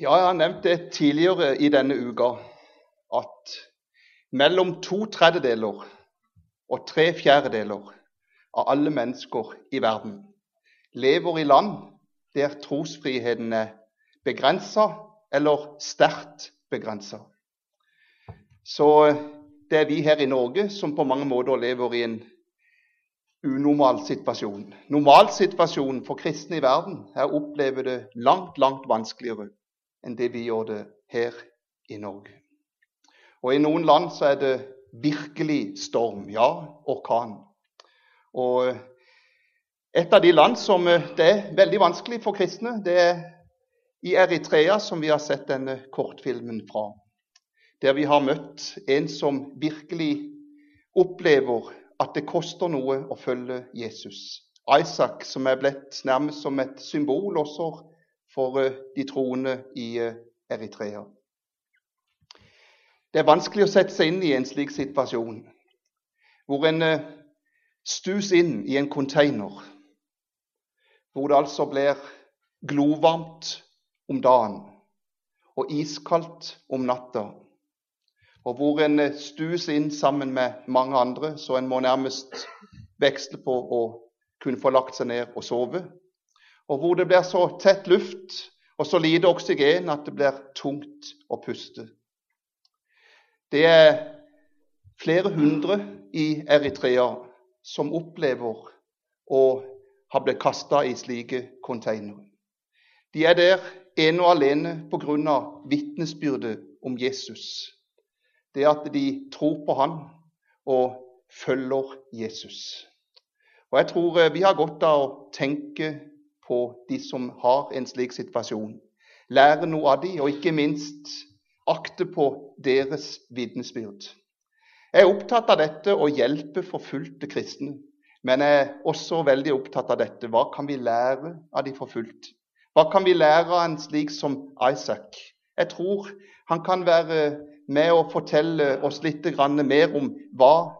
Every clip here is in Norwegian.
Ja, jeg har nevnt det tidligere i denne uka at mellom to tredjedeler og tre fjerdedeler av alle mennesker i verden lever i land der trosfriheten er begrensa eller sterkt begrensa. Så det er vi her i Norge som på mange måter lever i en unormal situasjon. Normalsituasjonen for kristne i verden er å oppleve det langt, langt vanskeligere enn det vi gjør det her i Norge. Og i noen land så er det virkelig storm, ja, orkan. Og et av de land som det er veldig vanskelig for kristne, det er i Eritrea, som vi har sett denne kortfilmen fra. Der vi har møtt en som virkelig opplever at det koster noe å følge Jesus. Isaac, som er blitt nærmest som et symbol også for eh, de troende i eh, Eritrea. Det er vanskelig å sette seg inn i en slik situasjon, hvor en eh, stus inn i en container, hvor det altså blir glovarmt om dagen og iskaldt om natta, og hvor en stus inn sammen med mange andre, så en må nærmest veksle på å kunne få lagt seg ned og sove og hvor det blir så tett luft og så lite oksygen at det blir tungt å puste. Det er flere hundre i Eritrea som opplever å ha blitt kasta i slike containere. De er der ene og alene pga. vitnesbyrdet om Jesus. Det at de tror på han og følger Jesus. Og Jeg tror eh, vi har godt av å tenke på de som har en slik situasjon. Lære noe av dem, og ikke minst akte på deres vitnesbyrd. Jeg er opptatt av dette å hjelpe forfulgte kristne. Men jeg er også veldig opptatt av dette. Hva kan vi lære av de forfulgte? Hva kan vi lære av en slik som Isaac? Jeg tror han kan være med å fortelle oss litt mer om hva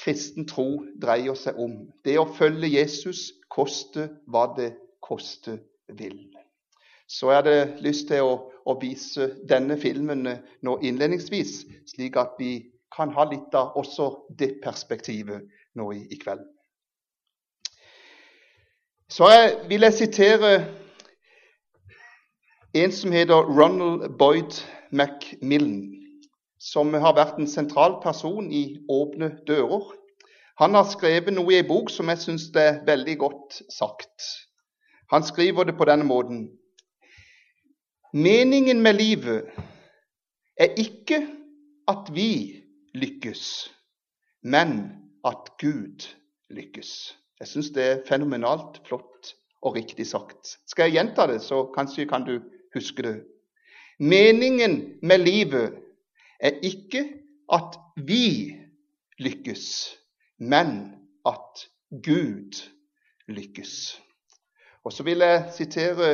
kristen tro dreier seg om. Det å følge Jesus koste hva det koste vil. Så jeg hadde lyst til å, å vise denne filmen eh, nå innledningsvis, slik at vi kan ha litt av også det perspektivet nå i, i kveld. Så jeg vil jeg sitere en som heter Ronald Boyd Macmillan, som har vært en sentral person i Åpne dører. Han har skrevet noe i en bok som jeg syns er veldig godt sagt. Han skriver det på denne måten. Meningen med livet er ikke at vi lykkes, men at Gud lykkes. Jeg syns det er fenomenalt flott og riktig sagt. Skal jeg gjenta det, så kanskje kan du huske det. Meningen med livet er ikke at vi lykkes, men at Gud lykkes. Og så vil jeg sitere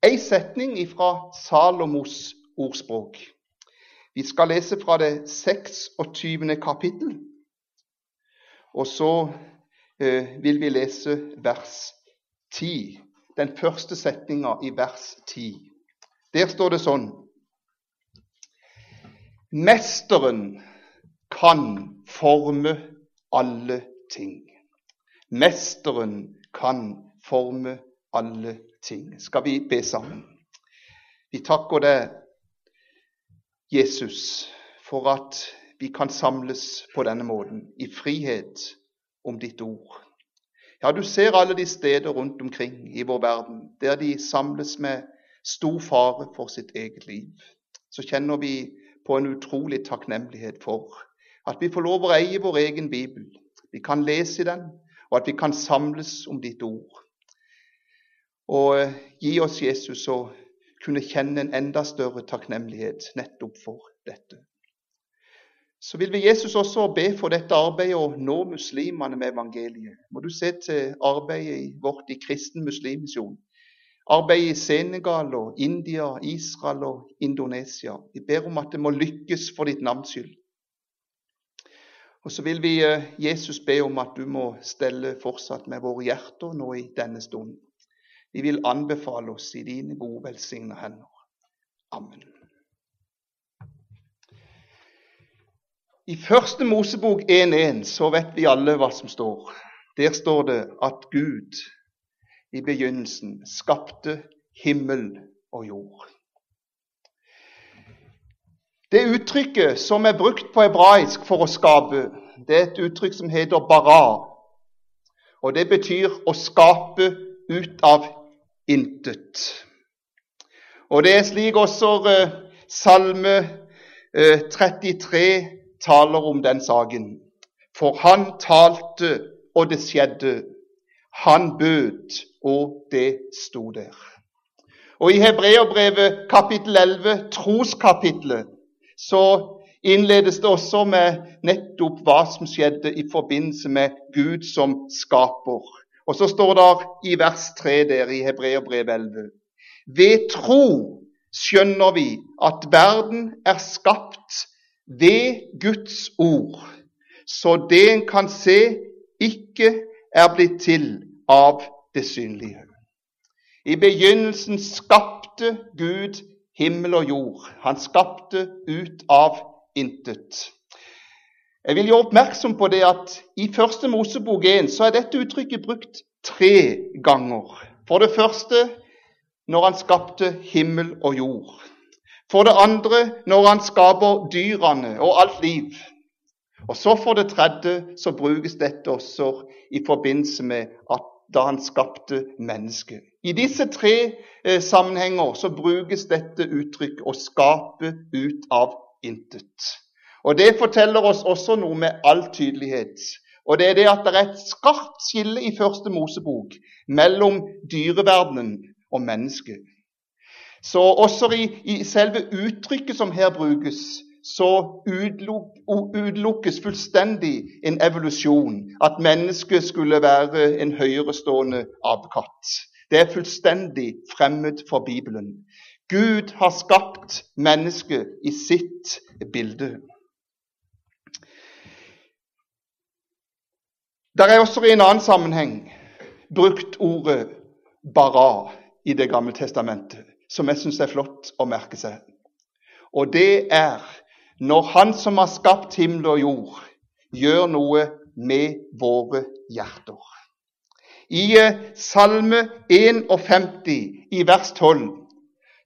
ei setning fra Salomos ordspråk. Vi skal lese fra det 26. kapittel, og så eh, vil vi lese vers 10. Den første setninga i vers 10. Der står det sånn Mesteren kan forme alle ting. Mesteren kan forme alle ting. Skal vi be sammen? Vi takker deg, Jesus, for at vi kan samles på denne måten, i frihet om ditt ord. Ja, du ser alle de steder rundt omkring i vår verden der de samles med stor fare for sitt eget liv. Så kjenner vi på en utrolig takknemlighet for at vi får lov å eie vår egen bibel. Vi kan lese i den, og at vi kan samles om ditt ord. Og eh, gi oss, Jesus, å kunne kjenne en enda større takknemlighet nettopp for dette. Så vil vi Jesus også be for dette arbeidet å nå muslimene med evangeliet. Må du se til arbeidet vårt i kristen muslimmisjon. Arbeidet i Senegal og India, Israel og Indonesia. Vi ber om at det må lykkes for ditt navns skyld. Og så vil vi eh, Jesus be om at du må stelle fortsatt med våre hjerter nå i denne stunden. Vi vil anbefale oss i dine gode, velsigna hender. Amen. I første Mosebok 1.1 så vet vi alle hva som står. Der står det at Gud i begynnelsen skapte himmel og jord. Det uttrykket som er brukt på hebraisk for å skape, det er et uttrykk som heter bara. Og det betyr å skape ut av intet. Og det er slik også eh, Salme eh, 33 taler om den saken. For han talte, og det skjedde. Han bød, og det sto der. Og i Hebreerbrevet kapittel 11, troskapitlet, så innledes det også med nettopp hva som skjedde i forbindelse med Gud som skaper. Og så står det i vers 3 der i Hebreerbrevet 11 Ved tro skjønner vi at verden er skapt ved Guds ord, så det en kan se, ikke er blitt til av det synlige. I begynnelsen skapte Gud himmel og jord. Han skapte ut av intet. Jeg vil gjøre oppmerksom på det at i første Mosebok 1 så er dette uttrykket brukt tre ganger. For det første når han skapte himmel og jord. For det andre når han skaper dyrene og alt liv. Og så for det tredje så brukes dette også i forbindelse med at da han skapte mennesket. I disse tre eh, sammenhenger så brukes dette uttrykk 'å skape ut av intet'. Og Det forteller oss også noe med all tydelighet. Og Det er det at det er et skarpt skille i første Mosebok mellom dyreverdenen og mennesket. Så også i, i selve uttrykket som her brukes, så utelukkes fullstendig en evolusjon, at mennesket skulle være en høyerestående apekatt. Det er fullstendig fremmed for Bibelen. Gud har skapt mennesket i sitt bilde. Det er også i en annen sammenheng brukt ordet 'bara' i Det gamle testamentet, som jeg syns er flott å merke seg. Og det er når Han som har skapt himmel og jord, gjør noe med våre hjerter. I eh, Salme 51 i vers 12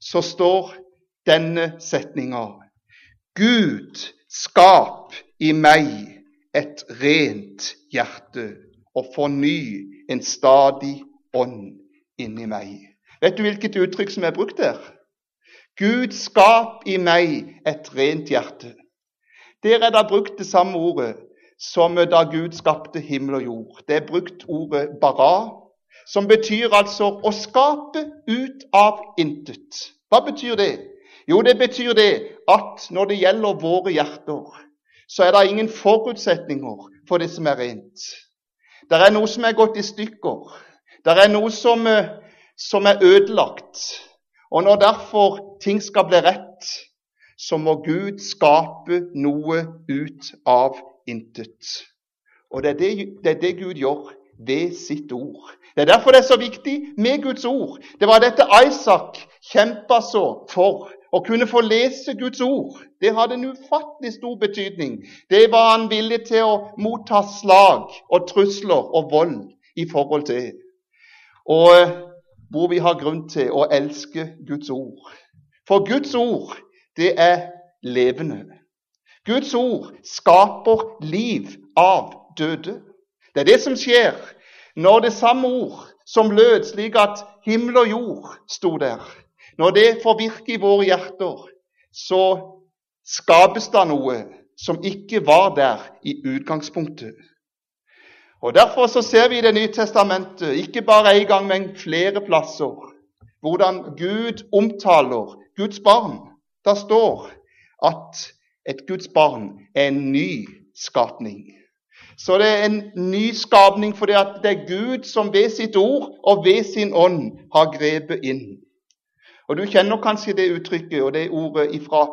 så står denne setninga Gud, skap i meg et rent hjerte og forny en stadig ånd inni meg. Vet du hvilket uttrykk som er brukt der? Gud, skap i meg et rent hjerte. Der er det brukt det samme ordet som da Gud skapte himmel og jord. Det er brukt ordet 'bara', som betyr altså å skape ut av intet. Hva betyr det? Jo, det betyr det at når det gjelder våre hjerter, så er det ingen forutsetninger for det som er rent. Det er noe som er gått i stykker. Det er noe som, eh, som er ødelagt. Og når derfor ting skal bli rett, så må Gud skape noe ut av intet. Og det er det, det er det, Gud gjør ved sitt ord. Det er derfor det er så viktig med Guds ord. Det var dette Isak kjempa så for. Å kunne få lese Guds ord, det hadde en ufattelig stor betydning. Det var han villig til å motta slag og trusler og vold i forhold til. Og hvor vi har grunn til å elske Guds ord. For Guds ord, det er levende. Guds ord skaper liv av døde. Det er det som skjer når det samme ord som lød slik at himmel og jord sto der, når det får virke i våre hjerter, så skapes det noe som ikke var der i utgangspunktet. Og Derfor så ser vi i Det nye testamentet, ikke bare en gang, men flere plasser, hvordan Gud omtaler Guds barn. Det står at et Guds barn er en ny skapning. Så det er en ny skapning fordi det er Gud som ved sitt ord og ved sin ånd har grepet inn. Og Du kjenner kanskje det uttrykket og det ordet fra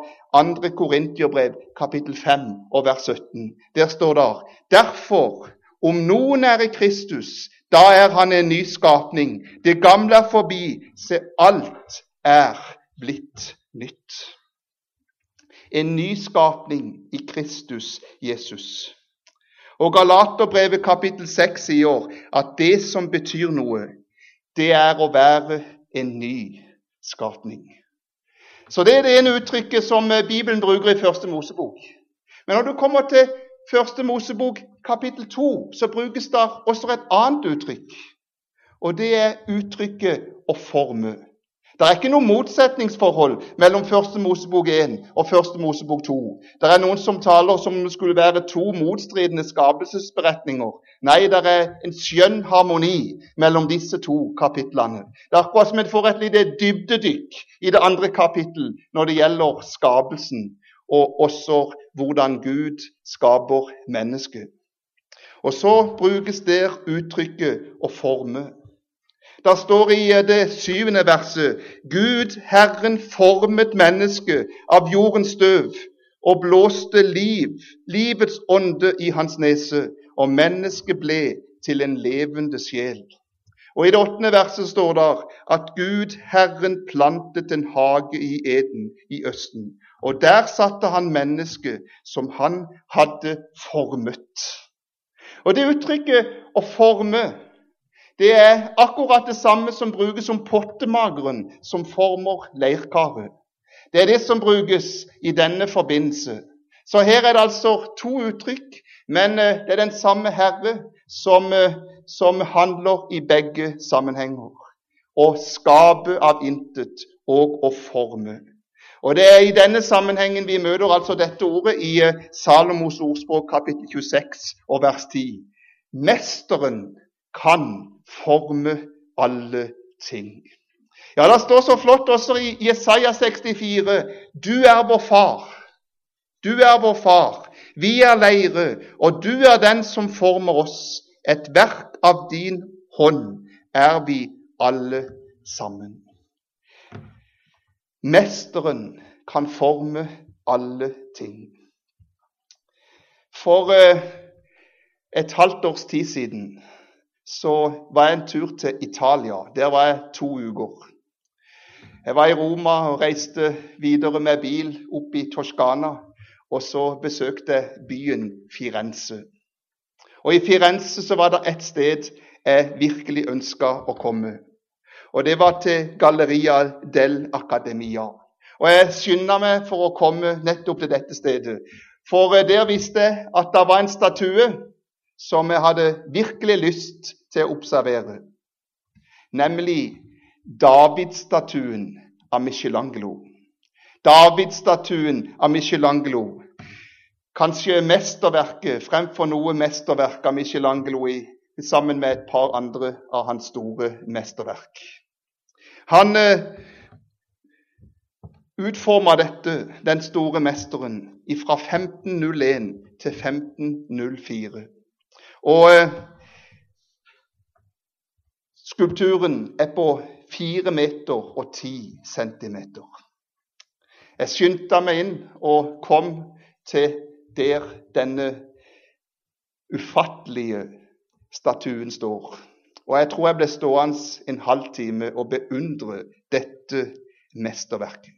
2. Korintiabrev kapittel 5 og vers 17. Der står det derfor om noen er i Kristus, da er han en ny skapning. Det gamle er forbi. Se, alt er blitt nytt. En nyskapning i Kristus Jesus. Og Galaterbrevet kapittel 6 sier at det som betyr noe, det er å være en ny skapning. Så det er det ene uttrykket som Bibelen bruker i Første Mosebok. Men når du kommer til Første Mosebok kapittel 2, så brukes det også et annet uttrykk. Og det er uttrykket 'å forme'. Det er ikke noe motsetningsforhold mellom Første Mosebok 1 og Første Mosebok 2. Det er noen som taler som om det skulle være to motstridende skapelsesberetninger. Nei, det er en skjønn harmoni mellom disse to kapitlene. Det er akkurat som en får et lite dybdedykk i det andre kapittel når det gjelder skapelsen, og også hvordan Gud skaper mennesket. Og så brukes der uttrykket 'å forme'. Det står i eh, det syvende verset Gud, Herren, formet mennesket av jordens støv og blåste liv, livets ånde, i hans nese, og mennesket ble til en levende sjel. Og I det åttende verset står det at Gud, Herren, plantet en hage i Eden i Østen. Og der satte han mennesket som han hadde formet. Og Det uttrykket 'å forme' Det er akkurat det samme som brukes om pottemageren som former leirkaret. Det er det som brukes i denne forbindelse. Så her er det altså to uttrykk, men eh, det er den samme Herre som, eh, som handler i begge sammenhenger. Å skape av intet og å forme. Og Det er i denne sammenhengen vi møter altså dette ordet i eh, Salomos ordspråk kapittel 26 og vers 10. Mesteren kan forme alle ting. Ja, Det står så flott også i Jesaja 64.: Du er vår far. Du er vår far. Vi er leire, og du er den som former oss. Et verk av din hånd er vi alle sammen. Mesteren kan forme alle ting. For eh, et halvt års tid siden så var jeg en tur til Italia. Der var jeg to uker. Jeg var i Roma og reiste videre med bil opp i Toskana. Og så besøkte jeg byen Firenze. Og I Firenze så var det ett sted jeg virkelig ønska å komme. Og det var til Galleria del Academia. Og jeg skynda meg for å komme nettopp til dette stedet. For der visste jeg at det var en statue som jeg hadde virkelig lyst til å observere, nemlig Davidstatuen av Michelangelo. Davidstatuen av Michelangelo. Kanskje mesterverket fremfor noe mesterverk av Michelangelo i, sammen med et par andre av hans store mesterverk. Han eh, utforma dette, den store mesteren, fra 1501 til 1504. Og eh, Skulpturen er på fire meter og ti centimeter. Jeg skyndte meg inn og kom til der denne ufattelige statuen står. Og jeg tror jeg ble stående en halvtime og beundre dette mesterverket.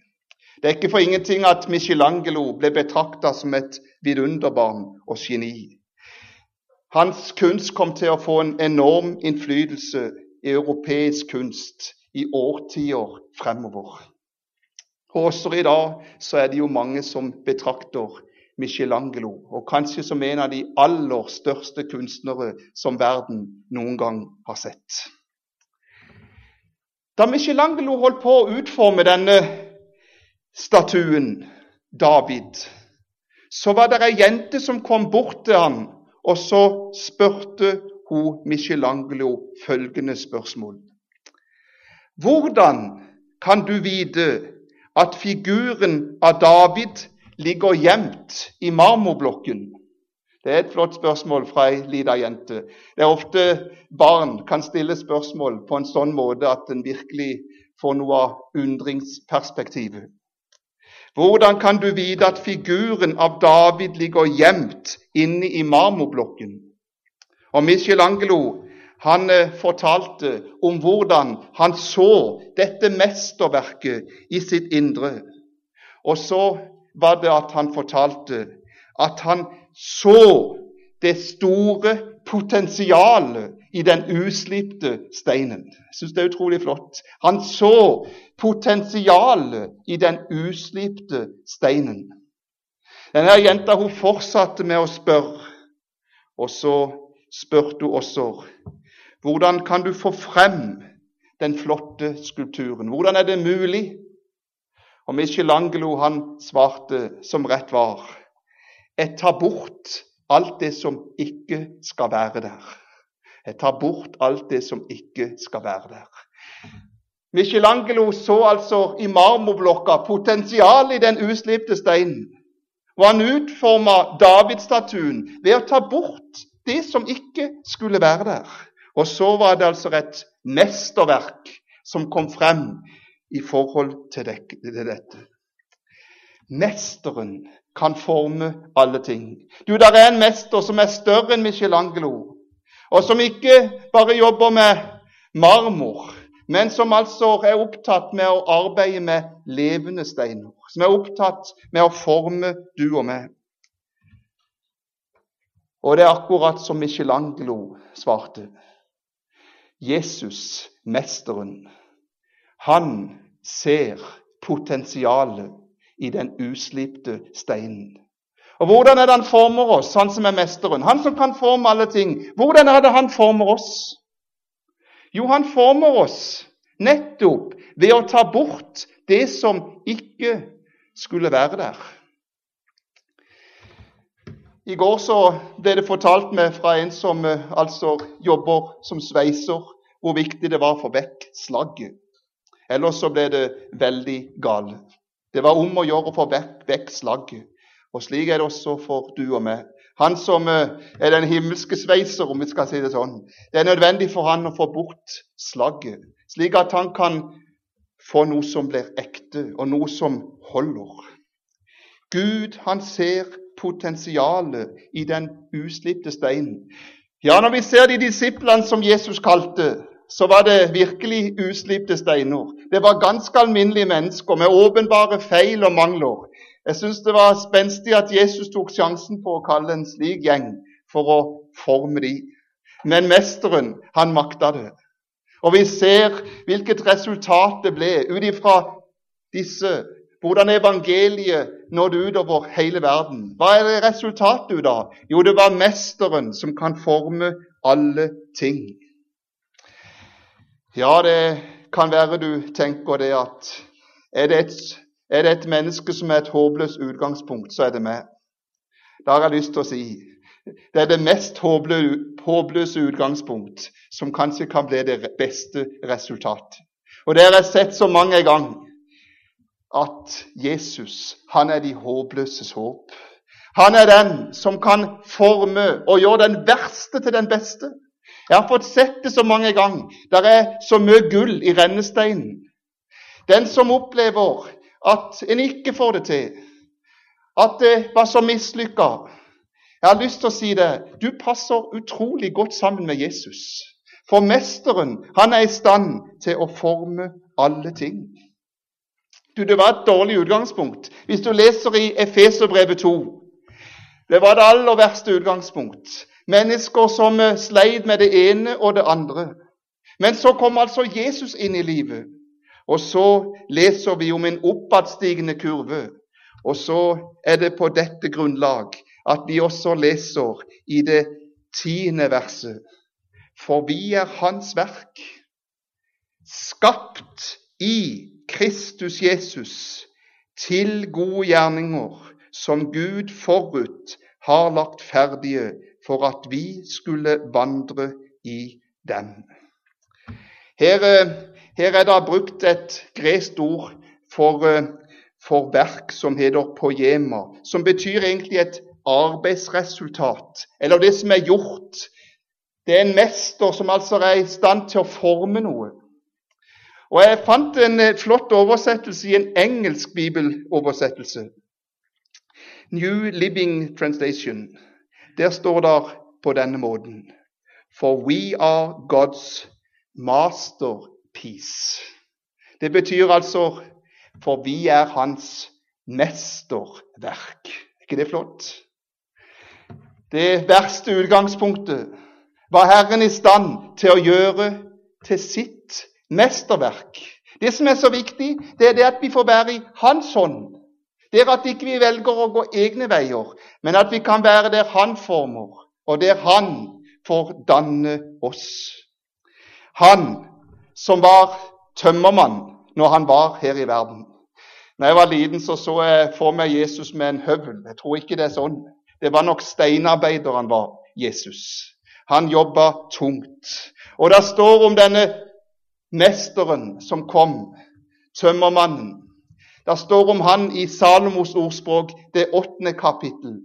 Det er ikke for ingenting at Michelangelo ble betrakta som et vidunderbarn og geni. Hans kunst kom til å få en enorm innflytelse i europeisk kunst i årtier fremover. Og også i dag så er det jo mange som betrakter Michelangelo, og kanskje som en av de aller største kunstnere som verden noen gang har sett. Da Michelangelo holdt på å utforme denne statuen, David, så var det ei jente som kom bort til han, og så spurte hun Michelangelo følgende spørsmål. Hvordan kan du vite at figuren av David ligger gjemt i marmorblokken? Det er et flott spørsmål fra ei lita jente. Det er ofte barn kan stille spørsmål på en sånn måte at en virkelig får noe av undringsperspektivet. Hvordan kan du vite at figuren av David ligger gjemt inne i marmorblokken? Og Michelangelo han eh, fortalte om hvordan han så dette mesterverket i sitt indre. Og så var det at han fortalte at han så det store potensialet i den uslipte steinen. Jeg syns det er utrolig flott. Han så potensialet i den uslipte steinen. Denne jenta hun fortsatte med å spørre, og så spurte hun også hvordan kan du få frem den flotte skulpturen? Hvordan er det mulig? Og Michelangelo han svarte som rett var Jeg tar bort alt det som ikke skal være der. Jeg tar bort alt det som ikke skal være der. Michelangelo så altså i marmorblokka potensial i den uslipte steinen. Og han utforma Davidstatuen ved å ta bort det som ikke skulle være der. Og så var det altså et mesterverk som kom frem i forhold til dette. Mesteren kan forme alle ting. Du, der er en mester som er større enn Michelangelo, og som ikke bare jobber med marmor, men som altså er opptatt med å arbeide med levende steiner. Som er opptatt med å forme du og meg. Og det er akkurat som Michelangelo svarte. Jesus, mesteren, han ser potensialet i den uslipte steinen. Og Hvordan er det han former oss, han som er mesteren? Han som kan forme alle ting. Hvordan er det han former oss? Jo, han former oss nettopp ved å ta bort det som ikke skulle være der. I går så ble det fortalt meg fra en som eh, altså jobber som sveiser, hvor viktig det var å få vekk slagget. Ellers så ble det veldig galt. Det var om å gjøre å få vekk, vekk slagget. Og slik er det også for du og meg. Han som eh, er den himmelske sveiser, om vi skal si det sånn. Det er nødvendig for han å få bort slagget, slik at han kan få noe som blir ekte, og noe som holder. Gud, han ser potensialet i den uslipte steinen. Ja, når vi ser de disiplene som Jesus kalte, så var det virkelig uslipte steiner. Det var ganske alminnelige mennesker med åpenbare feil og mangler. Jeg syns det var spenstig at Jesus tok sjansen på å kalle en slik gjeng for å forme de. Men mesteren, han makta det. Og vi ser hvilket resultat det ble ut ifra disse hvordan evangeliet nådde utover hele verden. Hva er det resultatet ut av? Jo, det var Mesteren som kan forme alle ting. Ja, det kan være du tenker det at er det, et, er det et menneske som er et håpløst utgangspunkt, så er det meg. Da har jeg lyst til å si det er det mest håpløse utgangspunkt som kanskje kan bli det beste resultat. Og det har jeg sett så mange ganger at Jesus han er de håpløses håp. Han er den som kan forme og gjøre den verste til den beste. Jeg har fått sett det så mange ganger. Der er så mye gull i rennesteinen. Den som opplever at en ikke får det til, at det var så mislykka Jeg har lyst til å si det. Du passer utrolig godt sammen med Jesus. For Mesteren han er i stand til å forme alle ting. Du, Det var et dårlig utgangspunkt. Hvis du leser i Efeserbrevet 2 Det var det aller verste utgangspunkt. Mennesker som eh, sleit med det ene og det andre. Men så kom altså Jesus inn i livet. Og så leser vi om en oppadstigende kurve. Og så er det på dette grunnlag at vi også leser i det tiende verset. For vi er Hans verk, skapt i Kristus Jesus til gode gjerninger som Gud forut har lagt ferdige for at vi skulle vandre i dem. Her, eh, her er det brukt et gresk ord for, eh, for verk som heter poema, som betyr egentlig et arbeidsresultat, eller det som er gjort. Det er en mester som altså er i stand til å forme noe. Og Jeg fant en eh, flott oversettelse i en engelsk bibeloversettelse. New Living Translation. Der står det på denne måten For we are God's masterpiece. Det betyr altså for vi er hans mesterverk. Er ikke det flott? Det verste utgangspunktet var Herren i stand til å gjøre til sitt mesterverk. Det som er så viktig, det er det at vi får være i Hans hånd. Det er at ikke vi velger å gå egne veier, men at vi kan være der Han former, og der Han får danne oss. Han som var tømmermann når han var her i verden. Når jeg var liten, så så jeg for meg Jesus med en høvel. Jeg tror ikke det er sånn. Det var nok steinarbeider han var, Jesus. Han jobba tungt. Og det står om denne mesteren som kom, tømmermannen. Det står om han i Salomos ordspråk, det åttende kapittel.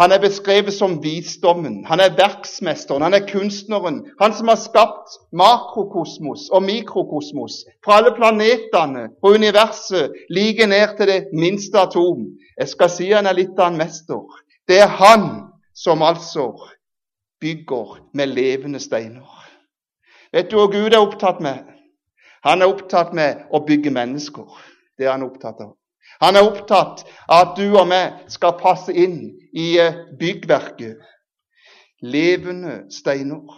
Han er beskrevet som visdommen, han er verksmesteren, han er kunstneren. Han som har skapt makrokosmos og mikrokosmos fra alle planetene og universet like ned til det minste atom. Jeg skal si han er litt av en mester. Det er han som altså bygger med levende steiner. Vet du hva Gud er opptatt med? Han er opptatt med å bygge mennesker. Det er han opptatt av. Han er opptatt av at du og meg skal passe inn i eh, byggverket. Levende steiner.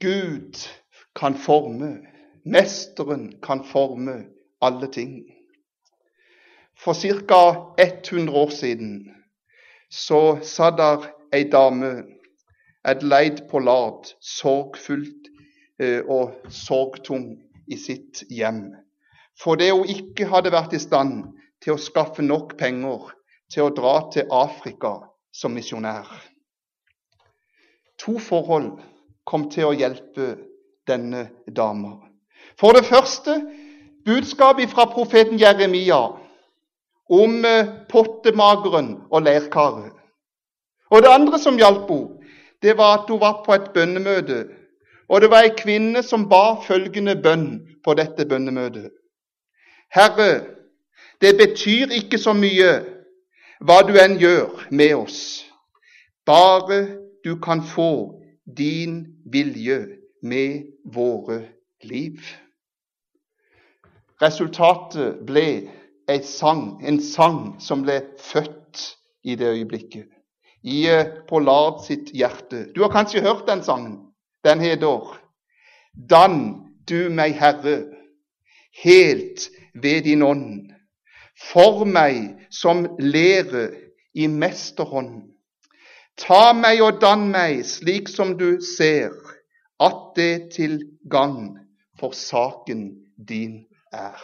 Gud kan forme, mesteren kan forme alle ting. For ca. 100 år siden så satt der ei dame, Adelaide Pollard, sorgfullt eh, og sorgtung i sitt hjem fordi hun ikke hadde vært i stand til å skaffe nok penger til å dra til Afrika som misjonær. To forhold kom til å hjelpe denne dama. For det første budskapet fra profeten Jeremia om eh, pottemageren og leirkaret. Og det andre som hjalp henne, det var at hun var på et bønnemøte. Og det var ei kvinne som ba følgende bønn på dette bønnemøtet. Herre, det betyr ikke så mye hva du enn gjør med oss, bare du kan få din vilje med våre liv. Resultatet ble en sang, en sang som ble født i det øyeblikket. I eh, Pollard sitt hjerte. Du har kanskje hørt den sangen. Den heter Dann du meg, Herre, helt ved din ånd. For meg som lære i mesterhånd. Ta meg og dann meg slik som du ser, at det til gagn for saken din er.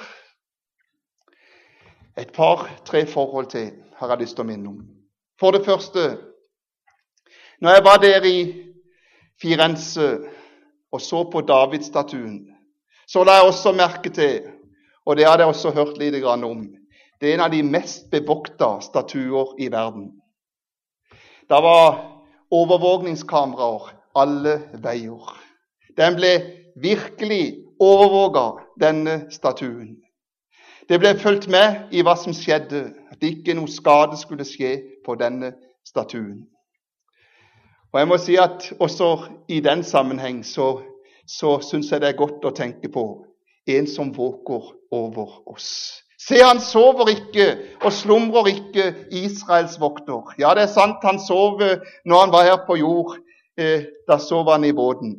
Et par-tre forhold til har jeg lyst til å minne om. For det første når jeg var der i Firenze og så på Davidstatuen, så la jeg også merke til og det hadde jeg også hørt lite grann om. Det er en av de mest bevokta statuer i verden. Det var overvåkningskameraer alle veier. Den ble virkelig overvåka, denne statuen. Det ble fulgt med i hva som skjedde, at ikke noe skade skulle skje på denne statuen. Og jeg må si at Også i den sammenheng så, så syns jeg det er godt å tenke på en som våker over oss. Se, han sover ikke og slumrer ikke, Israels vokter. Ja, det er sant, han sov når han var her på jord. Eh, da sov han i båten.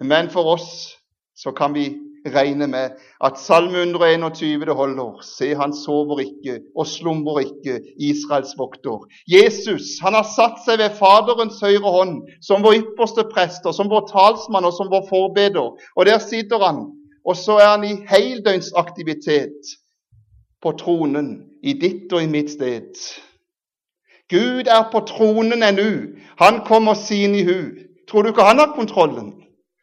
Men for oss så kan vi regne med at Salme 121 det holder. Se, han sover ikke og slumrer ikke, Israels vokter. Jesus han har satt seg ved Faderens høyre hånd som vår ypperste prester, som vår talsmann og som vår forbeder. Og der sitter han og så er han i heldøgnsaktivitet på tronen i ditt og i mitt sted. Gud er på tronen ennå. Han kommer sin i hu. Tror du ikke han har kontrollen?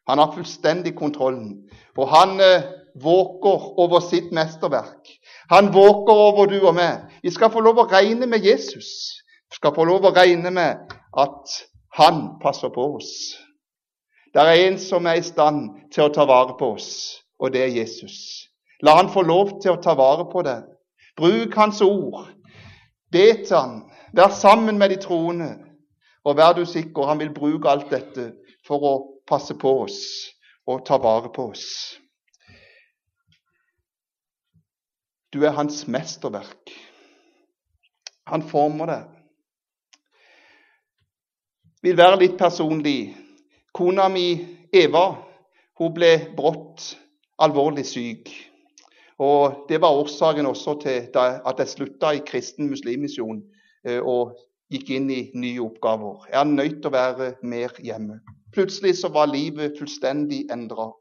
Han har fullstendig kontrollen. Og han eh, våker over sitt mesterverk. Han våker over du og meg. Vi skal få lov å regne med Jesus. Vi skal få lov å regne med at han passer på oss. Det er en som er i stand til å ta vare på oss og det er Jesus. La han få lov til å ta vare på deg. Bruk hans ord. Be til han. Vær sammen med de troende. Og vær du sikker, han vil bruke alt dette for å passe på oss og ta vare på oss. Du er hans mesterverk. Han former deg. Vil være litt personlig. Kona mi Eva hun ble brått alvorlig syk. Og Det var årsaken også til at jeg slutta i kristen muslimmisjon eh, og gikk inn i nye oppgaver. Jeg er nødt til å være mer hjemme. Plutselig så var livet fullstendig endra.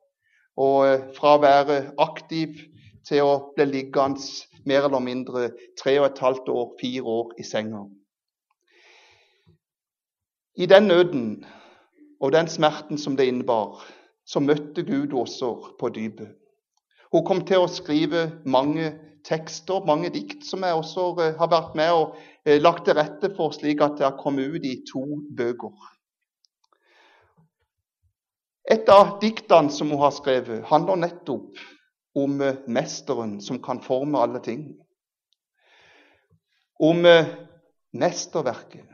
Og eh, fra å være aktiv til å bli liggende mer eller mindre tre og et halvt år, fire år i senga. I den nøden og den smerten som det innebar, så møtte Gud også på dypet. Hun kom til å skrive mange tekster, mange dikt, som jeg også eh, har vært med og eh, lagt til rette for, slik at det har kommet ut i to bøker. Et av diktene som hun har skrevet, handler nettopp om eh, mesteren som kan forme alle ting. Om mesterverket.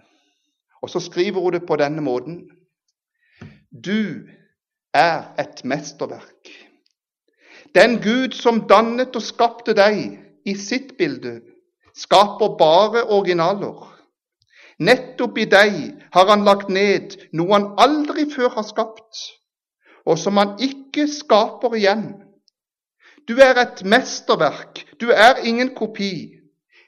Og så skriver hun det på denne måten. Du er et mesterverk. Den Gud som dannet og skapte deg i sitt bilde, skaper bare originaler. Nettopp i deg har han lagt ned noe han aldri før har skapt, og som han ikke skaper igjen. Du er et mesterverk, du er ingen kopi.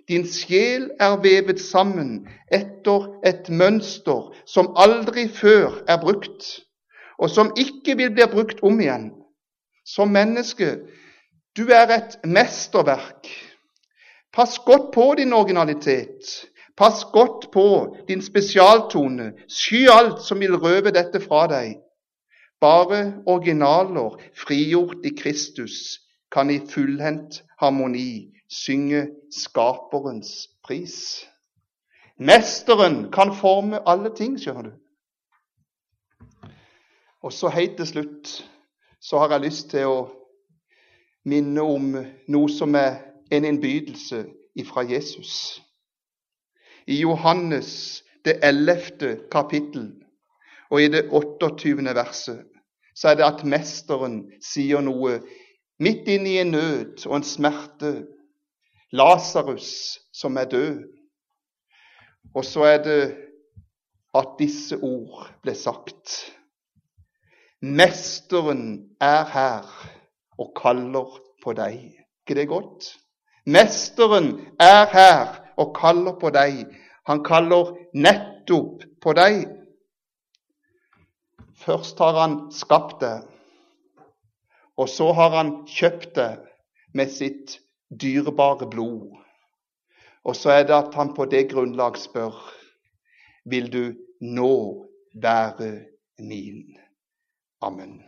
Din sjel er vevet sammen etter et mønster som aldri før er brukt, og som ikke vil bli brukt om igjen som menneske. Du er et mesterverk. Pass godt på din originalitet. Pass godt på din spesialtone. Sky alt som vil røve dette fra deg. Bare originaler frigjort i Kristus kan i fullhendt harmoni synge Skaperens pris. Mesteren kan forme alle ting, skjønner du. Og så helt til slutt så har jeg lyst til å minne om noe som er en innbydelse fra Jesus. I Johannes det 11. kapittel og i det 28. verset så er det at Mesteren sier noe midt inne i en nød og en smerte. Lasarus som er død. Og så er det at disse ord ble sagt. Mesteren er her og kaller på deg. ikke det godt? Mesteren er her og kaller på deg. Han kaller nettopp på deg. Først har han skapt det, og så har han kjøpt det med sitt dyrebare blod. Og så er det at han på det grunnlag spør vil du nå være min. Amen.